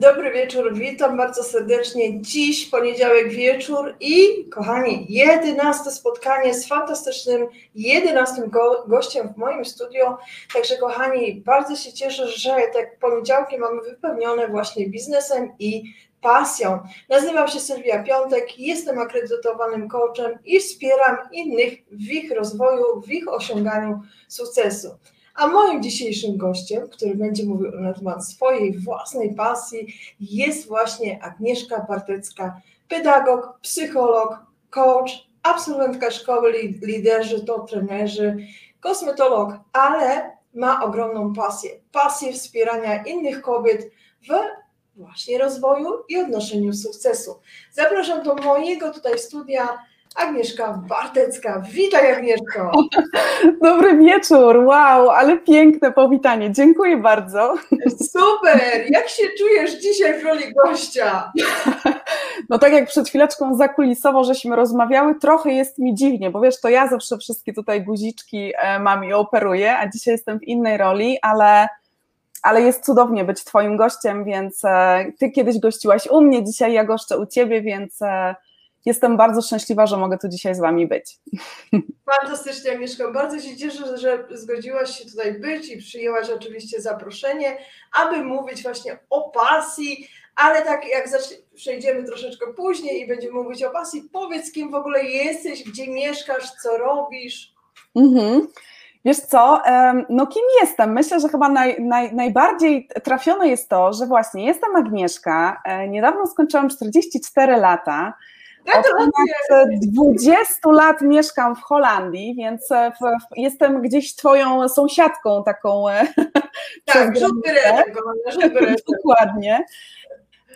Dobry wieczór, witam bardzo serdecznie. Dziś poniedziałek wieczór i kochani, jedenaste spotkanie z fantastycznym, jedenastym go, gościem w moim studio. Także kochani, bardzo się cieszę, że tak poniedziałki mamy wypełnione właśnie biznesem i pasją. Nazywam się Sylwia Piątek, jestem akredytowanym coachem i wspieram innych w ich rozwoju, w ich osiąganiu sukcesu. A moim dzisiejszym gościem, który będzie mówił na temat swojej własnej pasji, jest właśnie Agnieszka Bartecka, pedagog, psycholog, coach, absolwentka szkoły liderzy, to trenerzy, kosmetolog, ale ma ogromną pasję. Pasję wspierania innych kobiet w właśnie rozwoju i odnoszeniu sukcesu. Zapraszam do mojego tutaj studia Agnieszka Bartecka. Witaj Agnieszko. Dobry wieczór, wow, ale piękne powitanie, dziękuję bardzo. Super, jak się czujesz dzisiaj w roli gościa? No tak jak przed chwileczką zakulisowo żeśmy rozmawiały, trochę jest mi dziwnie, bo wiesz, to ja zawsze wszystkie tutaj guziczki e, mam i operuję, a dzisiaj jestem w innej roli, ale ale jest cudownie być Twoim gościem, więc e, Ty kiedyś gościłaś u mnie, dzisiaj ja goszczę u Ciebie, więc e, jestem bardzo szczęśliwa, że mogę tu dzisiaj z Wami być. Fantastycznie, Agnieszka. Bardzo się cieszę, że zgodziłaś się tutaj być i przyjęłaś oczywiście zaproszenie, aby mówić właśnie o pasji, ale tak jak przejdziemy troszeczkę później i będziemy mówić o pasji, powiedz kim w ogóle jesteś, gdzie mieszkasz, co robisz. Mhm. Wiesz co, no kim jestem? Myślę, że chyba naj, naj, najbardziej trafione jest to, że właśnie jestem Agnieszka, e, niedawno skończyłam 44 lata, od ponad 20 lat mieszkam w Holandii, więc e, w, w, jestem gdzieś twoją sąsiadką taką. E, tak, rzut Dokładnie.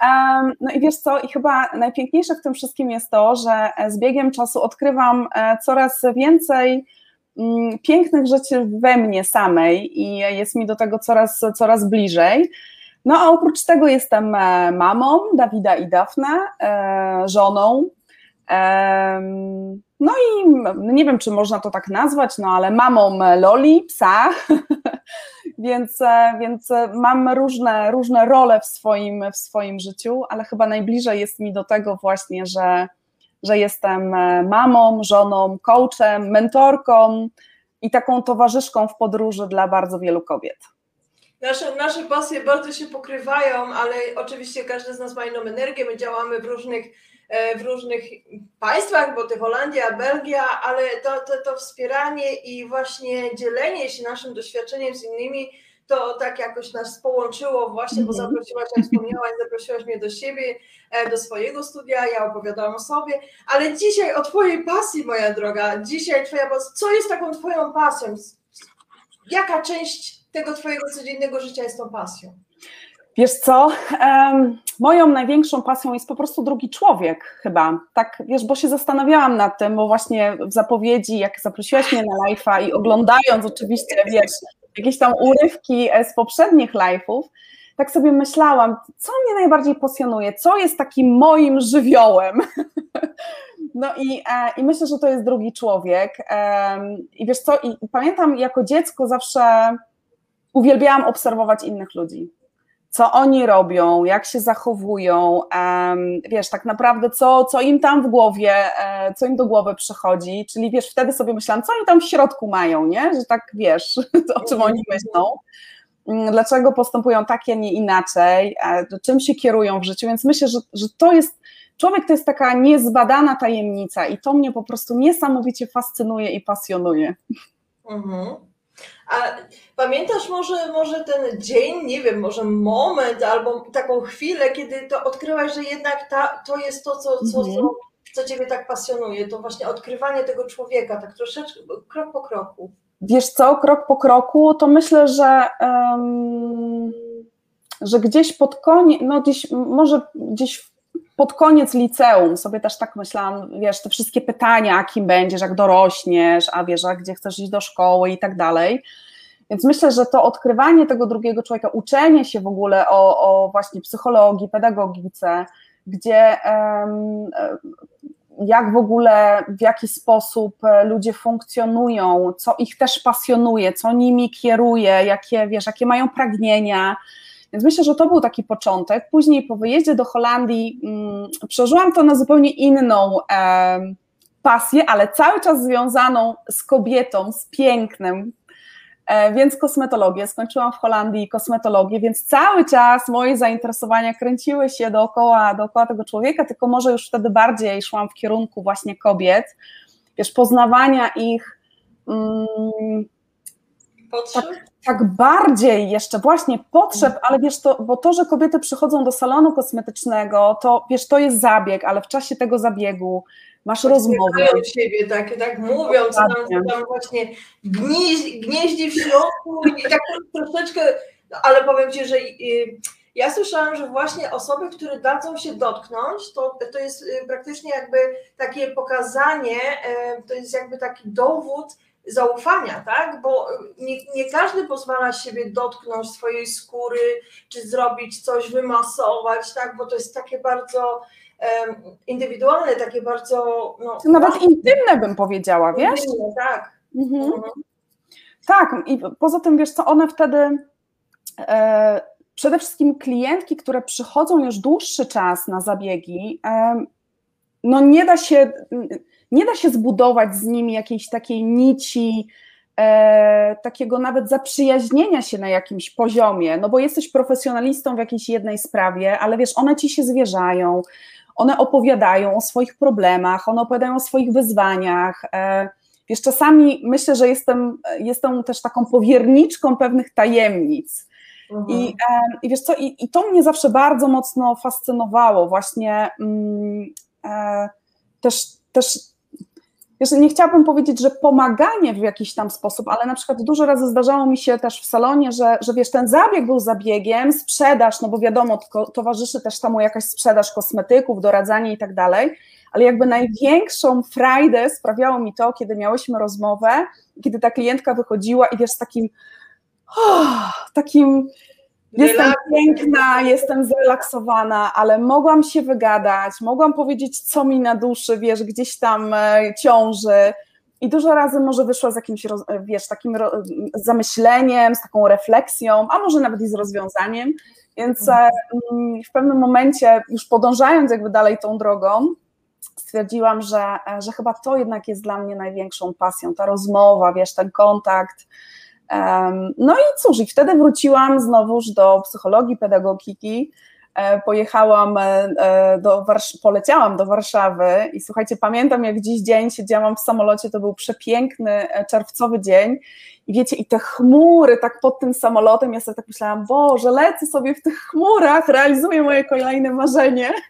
Um, no i wiesz co, i chyba najpiękniejsze w tym wszystkim jest to, że z biegiem czasu odkrywam coraz więcej mm, pięknych rzeczy we mnie samej i jest mi do tego coraz, coraz bliżej. No a oprócz tego jestem e, mamą Dawida i Dafna, żoną, no i nie wiem, czy można to tak nazwać, no ale mamą Loli, psa, więc, e, więc mam różne, różne role w swoim, w swoim życiu, ale chyba najbliżej jest mi do tego właśnie, że, że jestem e, mamą, żoną, coachem, mentorką i taką towarzyszką w podróży dla bardzo wielu kobiet. Nasze, nasze pasje bardzo się pokrywają, ale oczywiście każdy z nas ma inną energię. My działamy w różnych E, w różnych państwach, bo to Holandia, Belgia, ale to, to, to wspieranie i właśnie dzielenie się naszym doświadczeniem z innymi, to tak jakoś nas połączyło właśnie, bo mhm. zaprosiłaś, jak wspomniałaś, zaprosiłaś mnie do siebie, e, do swojego studia, ja opowiadałam o sobie, ale dzisiaj o Twojej pasji, moja droga, dzisiaj Twoja pasja, co jest taką Twoją pasją? Jaka część tego Twojego codziennego życia jest tą pasją? Wiesz co, um, moją największą pasją jest po prostu drugi człowiek chyba, tak, wiesz, bo się zastanawiałam nad tym, bo właśnie w zapowiedzi, jak zaprosiłaś mnie na live'a i oglądając oczywiście, wiesz, jakieś tam urywki z poprzednich live'ów, tak sobie myślałam, co mnie najbardziej pasjonuje, co jest takim moim żywiołem. No i, e, i myślę, że to jest drugi człowiek. I wiesz co, i pamiętam jako dziecko zawsze uwielbiałam obserwować innych ludzi co oni robią, jak się zachowują, wiesz, tak naprawdę co, co im tam w głowie, e, co im do głowy przychodzi, czyli wiesz, wtedy sobie myślałam, co oni tam w środku mają, nie, że tak wiesz, o czym oni myślą, mm, dlaczego postępują tak, a nie inaczej, e, czym się kierują w życiu, więc myślę, że, że to jest, człowiek to jest taka niezbadana tajemnica i to mnie po prostu niesamowicie fascynuje i pasjonuje. Mhm. A pamiętasz może, może ten dzień, nie wiem, może moment albo taką chwilę, kiedy to odkryłaś, że jednak ta, to jest to, co, co, mhm. co, co Ciebie tak pasjonuje, to właśnie odkrywanie tego człowieka, tak troszeczkę, krok po kroku. Wiesz co, krok po kroku, to myślę, że, um, że gdzieś pod koniec, no gdzieś, może gdzieś pod koniec liceum sobie też tak myślałam, wiesz, te wszystkie pytania, kim będziesz, jak dorośniesz, a wiesz, a gdzie chcesz iść do szkoły i tak dalej. Więc myślę, że to odkrywanie tego drugiego człowieka, uczenie się w ogóle o, o właśnie psychologii, pedagogice, gdzie um, jak w ogóle, w jaki sposób ludzie funkcjonują, co ich też pasjonuje, co nimi kieruje, jakie, wiesz, jakie mają pragnienia, Więc myślę, że to był taki początek. Później po wyjeździe do Holandii mm, przeżyłam to na zupełnie inną e, pasję, ale cały czas związaną z kobietą, z pięknem, E, więc kosmetologię. Skończyłam w Holandii kosmetologię, więc cały czas moje zainteresowania kręciły się dookoła, dookoła tego człowieka, tylko może już wtedy bardziej szłam w kierunku właśnie kobiet, wiesz, poznawania ich. Mm, tak, tak, bardziej jeszcze właśnie potrzeb, ale wiesz, to, bo to, że kobiety przychodzą do salonu kosmetycznego, to wiesz, to jest zabieg, ale w czasie tego zabiegu masz rozmowę. siebie, tak, tak mówią, co tam, tam właśnie gnieździ, gnieździ w środku i tak troszeczkę, ale powiem Ci, że y, ja słyszałam, że właśnie osoby, które dadzą się dotknąć, to, to jest y, praktycznie jakby takie pokazanie, y, to jest jakby taki dowód zaufania, tak? Bo nie, nie każdy pozwala siebie dotknąć swojej skóry, czy zrobić coś, wymasować, tak? Bo to jest takie bardzo indywidualne, takie bardzo. No, Nawet intymne bym powiedziała, wiesz? Intymne, tak. Mhm. Mhm. Tak, i poza tym wiesz co, one wtedy. E, przede wszystkim klientki, które przychodzą już dłuższy czas na zabiegi, e, no nie da się, nie da się zbudować z nimi jakiejś takiej nici, e, takiego nawet zaprzyjaźnienia się na jakimś poziomie, no bo jesteś profesjonalistą w jakiejś jednej sprawie, ale wiesz, one ci się zwierzają, one opowiadają o swoich problemach, one opowiadają o swoich wyzwaniach. E, wiesz, czasami myślę, że jestem, jestem też taką powierniczką pewnych tajemnic. Mhm. I, e, I wiesz co, i, i, to mnie zawsze bardzo mocno fascynowało, właśnie mm, e, też, też Wiesz, nie chciałabym powiedzieć, że pomaganie w jakiś tam sposób, ale na przykład dużo razy zdarzało mi się też w salonie, że, że wiesz, ten zabieg był zabiegiem, sprzedaż, no bo wiadomo, towarzyszy też temu jakaś sprzedaż kosmetyków, doradzanie i tak dalej, ale jakby największą frajdę sprawiało mi to, kiedy miałyśmy rozmowę, kiedy ta klientka wychodziła i wiesz, z takim oh, takim Jestem piękna, jestem zrelaksowana, ale mogłam się wygadać, mogłam powiedzieć, co mi na duszy, wiesz, gdzieś tam e, ciąży. I dużo razy może wyszła z jakimś, wiesz, takim zamyśleniem, z taką refleksją, a może nawet i z rozwiązaniem. Więc e, mm, w pewnym momencie, już podążając jakby dalej tą drogą, stwierdziłam, że, e, że chyba to jednak jest dla mnie największą pasją, ta rozmowa, wiesz, ten kontakt, no i cóż, i wtedy wróciłam znowuż do psychologii, pedagogiki. E, pojechałam e, e, do Warsz- poleciałam do Warszawy i słuchajcie, pamiętam jak dziś dzień siedziałam w samolocie, to był przepiękny czerwcowy dzień i wiecie, i te chmury tak pod tym samolotem, ja sobie tak myślałam, Boże, lecę sobie w tych chmurach, realizuję moje kolejne marzenie.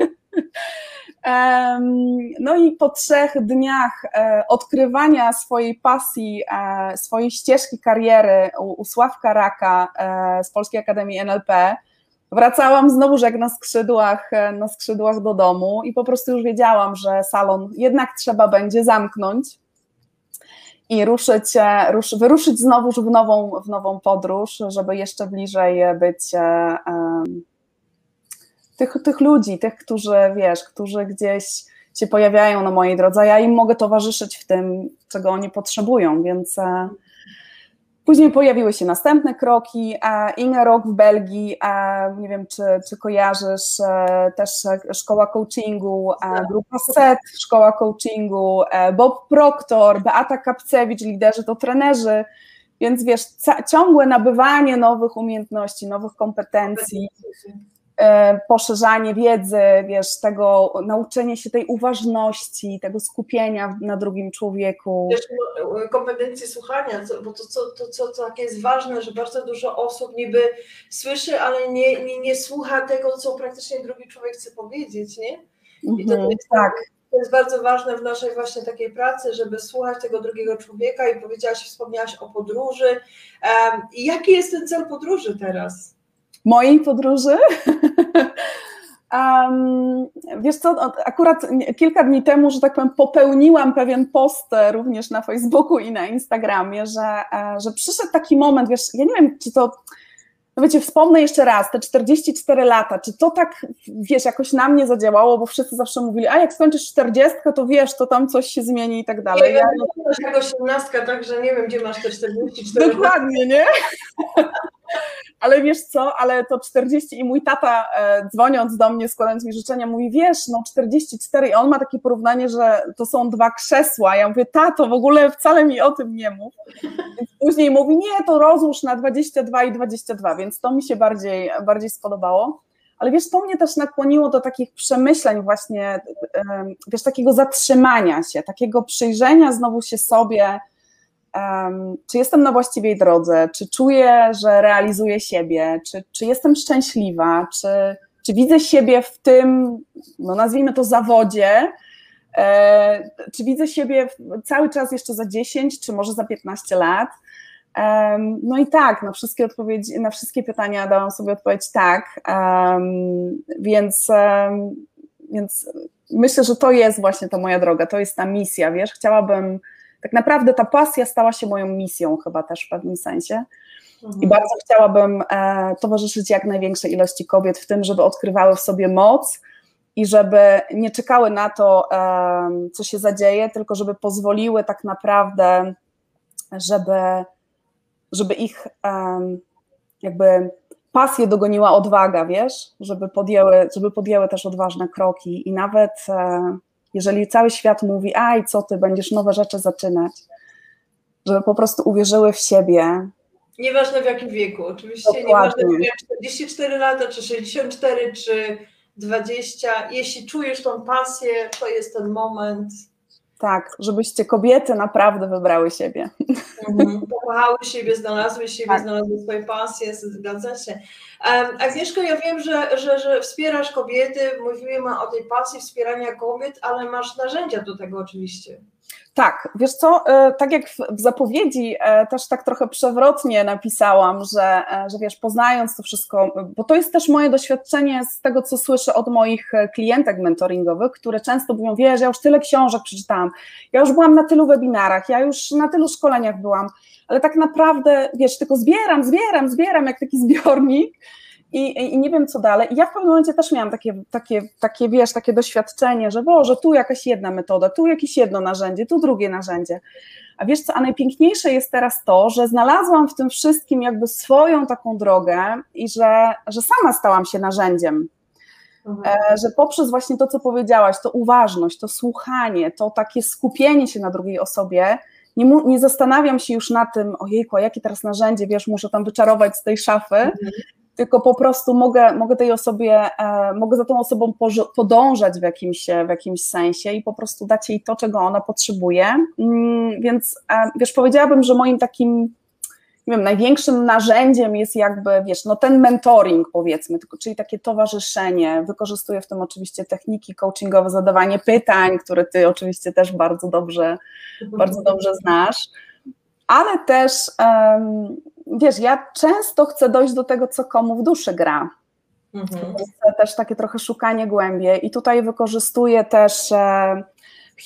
No i po trzech dniach e, odkrywania swojej pasji, e, swojej ścieżki kariery u Sławka Raka e, z Polskiej Akademii NLP, wracałam znowuż jak na skrzydłach, na skrzydłach do domu i po prostu już wiedziałam, że salon jednak trzeba będzie zamknąć i ruszyć, rusz, wyruszyć znowuż w nową, w nową podróż, żeby jeszcze bliżej być tych, tych ludzi, tych, którzy, wiesz, którzy gdzieś się pojawiają na mojej drodze, ja im mogę towarzyszyć w tym, czego oni potrzebują, więc e, później pojawiły się następne kroki, Inge Rock w Belgii, nie wiem, czy, czy kojarzysz, e, też szkoła coachingu, grupa SET, szkoła coachingu, e, Bob Proctor, Beata Kapcewicz, liderzy to trenerzy, więc wiesz, ciągłe nabywanie nowych umiejętności, nowych kompetencji, poszerzanie wiedzy, wiesz, tego nauczenie się tej uważności, tego skupienia na drugim człowieku. Wiesz, no, kompetencje słuchania, bo to, co, to, co, co takie jest ważne, że bardzo dużo osób niby słyszy, ale nie, nie, nie słucha tego, co praktycznie drugi człowiek chce powiedzieć, nie? I to, mhm, jest, tak. to jest bardzo ważne w naszej właśnie takiej pracy, żeby słuchać tego drugiego człowieka i powiedziałaś, wspomniałaś o podróży. Um, jaki jest ten cel podróży teraz? Mojej podróży. Um, wiesz co, akurat kilka dni temu, że tak powiem, popełniłam pewien post również na Facebooku i na Instagramie, że, e, że przyszedł taki moment, wiesz, ja nie wiem, czy to, no wiecie, wspomnę jeszcze raz, te 44 lata, czy to tak, wiesz, jakoś na mnie zadziałało, bo wszyscy zawsze mówili, a jak skończysz 40, to wiesz, to tam coś się zmieni i tak dalej. Nie ja, wiem, masz jako 18, także nie wiem, gdzie masz te 44 Dokładnie, nie? ale wiesz co, ale to 40 i mój tata e, dzwoniąc do mnie, składając mi życzenia, mówi, wiesz, no 44 i on ma takie porównanie, że to są dwa krzesła. Ja mówię, tato, w ogóle wcale mi o tym nie mów. Więc później mówi, nie, to rozłóż na 22 i 22, więc to mi się bardziej, bardziej spodobało. Ale wiesz, to mnie też nakłoniło do takich przemyśleń właśnie, wiesz, takiego zatrzymania się, takiego przyjrzenia znowu się sobie, czy jestem na właściwej drodze, czy czuję, że realizuję siebie, czy, czy jestem szczęśliwa, czy, czy widzę siebie w tym, no nazwijmy to zawodzie, e, czy widzę siebie cały czas jeszcze za 10, czy może za 15 lat. No i tak, na wszystkie odpowiedzi, na wszystkie pytania dałam sobie odpowiedź tak, więc, więc myślę, że to jest właśnie ta moja droga, to jest ta misja, wiesz, chciałabym tak naprawdę ta pasja stała się moją misją chyba też w pewnym sensie. Mhm. I bardzo chciałabym e, towarzyszyć jak największej ilości kobiet w tym, żeby odkrywały w sobie moc i żeby nie czekały na to, co się zadzieje, tylko żeby pozwoliły tak naprawdę, żeby, żeby ich e, jakby pasję dogoniła odwaga, wiesz, żeby podjęły, żeby podjęły też odważne kroki i nawet e, jeżeli cały świat mówi, aj, co ty, będziesz nowe rzeczy zaczynać, żeby po prostu uwierzyły w siebie. Nieważne w jakim wieku, oczywiście, Dokładnie. nieważne czy 44 lata, czy 64, czy 20, jeśli czujesz tą pasję, to jest ten moment. Tak, żebyście kobiety naprawdę wybrały siebie. Mhm. Pokochały siebie, znalazły siebie, tak. znalazły swoje pasje, zgadza się. Um, Agnieszko, ja wiem, że, że, że wspierasz kobiety, mówimy o tej pasji wspierania kobiet, ale masz narzędzia do tego oczywiście. Tak, wiesz co, e, tak jak w zapowiedzi e, też tak trochę przewrotnie napisałam, że, e, że wiesz, poznając to wszystko, bo to jest też moje doświadczenie z tego, co słyszę od moich klientek mentoringowych, które często mówią, wiesz, ja już tyle książek przeczytałam, ja już byłam na tylu webinarach, ja już na tylu szkoleniach byłam, ale tak naprawdę, wiesz, tylko zbieram, zbieram, zbieram jak taki zbiornik i, i nie wiem co dalej. I ja w pewnym momencie też miałam takie, takie, takie, wiesz, takie doświadczenie, że Boże, tu jakaś jedna metoda, tu jakieś jedno narzędzie, tu drugie narzędzie. A wiesz co, a najpiękniejsze jest teraz to, że znalazłam w tym wszystkim jakby swoją taką drogę i że, że sama stałam się narzędziem. Mhm. E, że poprzez właśnie to, co powiedziałaś, to uważność, to słuchanie, to takie skupienie się na drugiej osobie, nie, mu, nie zastanawiam się już na tym, ojejku, a jakie teraz narzędzie, wiesz, muszę tam wyczarować z tej szafy, mhm tylko po prostu mogę, mogę tej osobie, e, mogę za tą osobą podążać w jakimś, w jakimś sensie i po prostu dać jej to, czego ona potrzebuje. Mm, więc e, wiesz, powiedziałabym, że moim takim nie wiem, największym narzędziem jest jakby, wiesz, no ten mentoring powiedzmy, czyli takie towarzyszenie. Wykorzystuję w tym oczywiście techniki coachingowe, zadawanie pytań, które ty oczywiście też bardzo dobrze, bardzo dobrze znasz, ale też um, wiesz, ja często chcę dojść do tego, co komu w duszy gra. Mhm. Też takie trochę szukanie głębiej i tutaj wykorzystuję też e,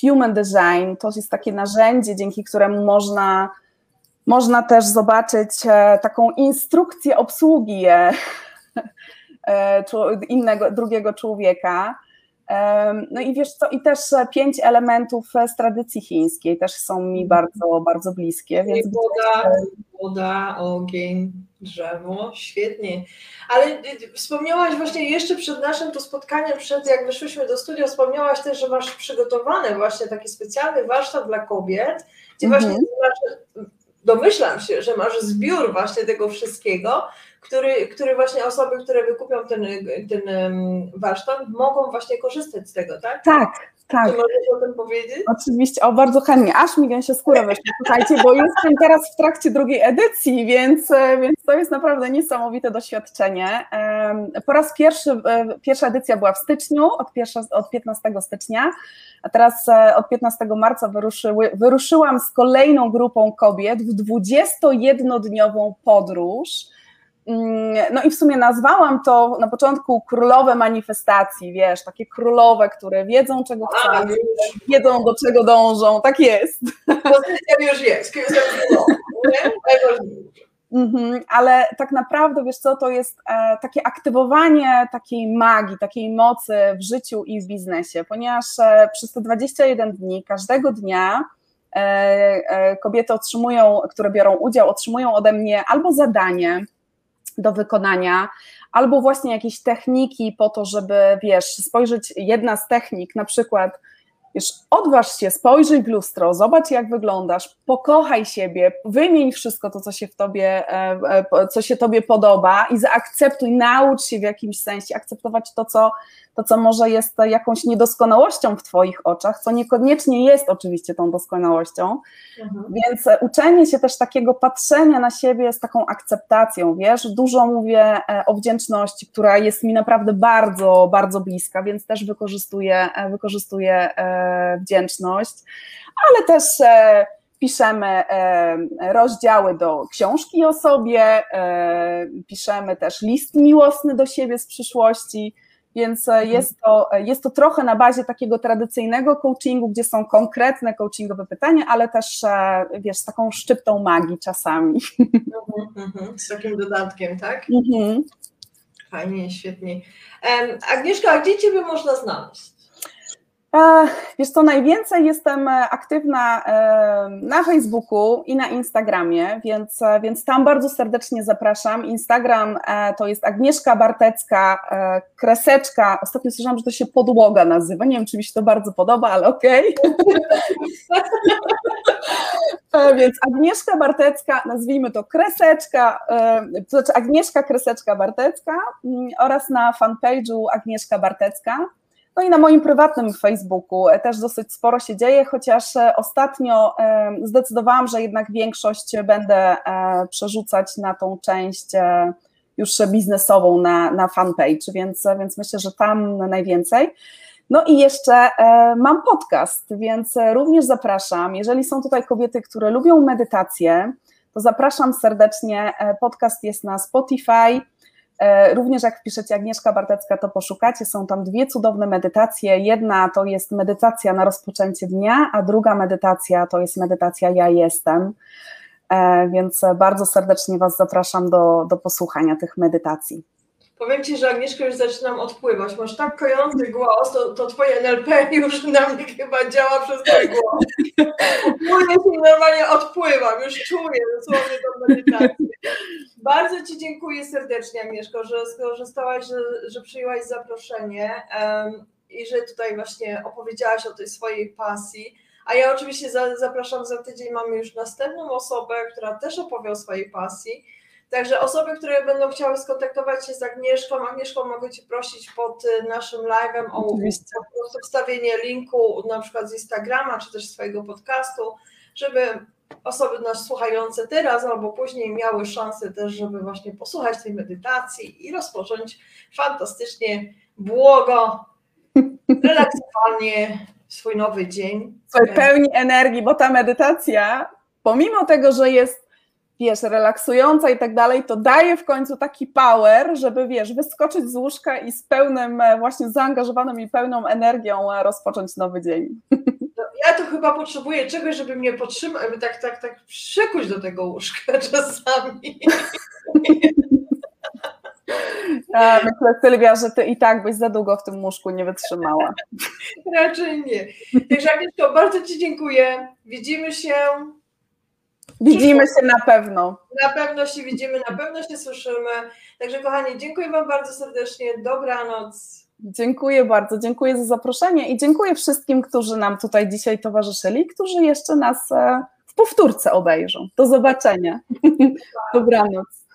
human design, to jest takie narzędzie, dzięki któremu można, można też zobaczyć e, taką instrukcję obsługi e, innego, drugiego człowieka. No i wiesz co, i też pięć elementów z tradycji chińskiej też są mi mhm. bardzo, bardzo bliskie. Więc woda, woda, ogień, drzewo, świetnie. Ale y, y, wspomniałaś właśnie jeszcze przed naszym tu spotkaniem, przed jak wyszłyśmy do studia, wspomniałaś też, że masz przygotowany właśnie taki specjalny warsztat dla kobiet, gdzie mhm. właśnie domyślam się, że masz zbiór właśnie tego wszystkiego, który, który właśnie osoby, które wykupią ten, ten warsztat, mogą właśnie korzystać z tego, tak? Tak, tak. Czy możesz o tym powiedzieć? Oczywiście, o bardzo chętnie, aż mi gęsie skórę wyszła, słuchajcie, bo jestem teraz w trakcie drugiej edycji, więc, więc to jest naprawdę niesamowite doświadczenie. Po raz pierwszy, e, pierwsza edycja była w styczniu, od, pierwsza, od 15 stycznia, a teraz e, od 15 marca wyruszyły, wyruszyłam z kolejną grupą kobiet w 21-dniową podróż, no i w sumie nazwałam to na początku królowe manifestacji, wiesz, takie królowe, które wiedzą, czego chcą, A, wiedzą, do czego dążą, tak jest. Pozycja już jest, Mhm, ale tak naprawdę, wiesz co, to jest e, takie aktywowanie takiej magii, takiej mocy w życiu i w biznesie, ponieważ e, przez te 21 dni, każdego dnia e, kobiety otrzymują, które biorą udział, otrzymują ode mnie albo zadanie, do wykonania, albo właśnie jakieś techniki po to, żeby, wiesz, spojrzeć, jedna z technik, na przykład Wiesz, odważ się, spojrzyj w lustro, zobacz jak wyglądasz, pokochaj siebie, wymień wszystko to, co się w tobie, e, e, co się tobie podoba i zaakceptuj, naucz się w jakimś sensie akceptować to, co, to, co może jest jakąś niedoskonałością w twoich oczach, co niekoniecznie jest oczywiście tą doskonałością, mhm. więc uczenie się też takiego patrzenia na siebie z taką akceptacją, wiesz, dużo mówię e, o wdzięczności, która jest mi naprawdę bardzo, bardzo bliska, więc też wykorzystuję, wykorzystuję wdzięczność, ale też e, piszemy e, rozdziały do książki o sobie, e, piszemy też list miłosny do siebie z przyszłości, więc mhm. jest to, jest to trochę na bazie takiego tradycyjnego coachingu, gdzie są konkretne coachingowe pytania, ale też wiesz, z taką szczyptą magii czasami. Mhm, mhm. z takim dodatkiem, tak? Fajnie, świetnie. Agnieszka, a gdzie Ciebie można znaleźć? E, wiesz co, najwięcej jestem e, aktywna e, na Facebooku i na Instagramie, więc, więc tam bardzo serdecznie zapraszam. Instagram to jest Agnieszka Bartecka, kreseczka. Ostatnio słyszałam, że to się podłoga nazywa. Nie wiem, czy mi się to bardzo podoba, ale okej. Okay. więc Agnieszka Bartecka, nazwijmy to kreseczka, to znaczy Agnieszka Kreseczka Bartecka mm, oraz na fanpage'u Agnieszka Bartecka. No i na moim prywatnym Facebooku też dosyć sporo się dzieje, chociaż e, ostatnio e, zdecydowałam, że jednak większość będę e, przerzucać na tą część już biznesową na, na fanpage, więc, więc myślę, że tam najwięcej. No i jeszcze mam podcast, więc również zapraszam, jeżeli są tutaj kobiety, które lubią medytację, to zapraszam serdecznie. Podcast jest na Spotify, E, również jak wpiszecie Agnieszka Bartecka, to poszukacie, są tam dwie cudowne medytacje. Jedna to jest medytacja na rozpoczęcie dnia, a druga medytacja to jest medytacja Ja jestem. E, więc bardzo serdecznie Was zapraszam do, do posłuchania tych medytacji. Powiem Ci, że Agnieszka już zaczynam odpływać. Masz tak kojący głos, to, to Twoje NLP już na mnie chyba działa przez Twój głos. Czuję się normalnie odpływam, już czuję dosłownie tą medytację. Bardzo Ci dziękuję serdecznie, Agnieszko, że skorzystałaś, że, że przyjęłaś zaproszenie um, i że tutaj właśnie opowiedziałaś o tej swojej pasji. A ja oczywiście za, zapraszam za tydzień, mamy już następną osobę, która też opowie o swojej pasji. Także osoby, które będą chciały skontaktować się z Agnieszką, Agnieszką mogę Cię prosić pod y, naszym live'em o wstawienie linku na przykład z Instagrama, czy też swojego podcastu, żeby osoby nas słuchające teraz albo później miały szansę też, żeby właśnie posłuchać tej medytacji i rozpocząć fantastycznie, błogo, relaksowanie swój nowy dzień. W pełni energii, bo ta medytacja, pomimo tego, że jest wiesz, relaksująca i tak dalej, to daje w końcu taki power, żeby, wiesz, wyskoczyć z łóżka i z pełnym, e, właśnie zaangażowaną i pełną energią e, rozpocząć nowy dzień. Ja to chyba potrzebuję czegoś, żeby mnie podtrzymać, tak, tak, tak przykuć do tego łóżka czasami. Myślę, Sylwia, że ty i tak byś za długo w tym łóżku nie wytrzymała. Raczej nie. Także Agnieszko, bardzo Ci dziękuję. Widzimy się Widzimy się na pewno. Na pewno się widzimy, na pewno się słyszymy. Także kochani, dziękuję Wam bardzo serdecznie. Dobranoc. Dziękuję bardzo, dziękuję za zaproszenie i dziękuję wszystkim, którzy nam tutaj dzisiaj towarzyszyli, którzy jeszcze nas e, w powtórce obejrzą. Do zobaczenia. Dobranoc.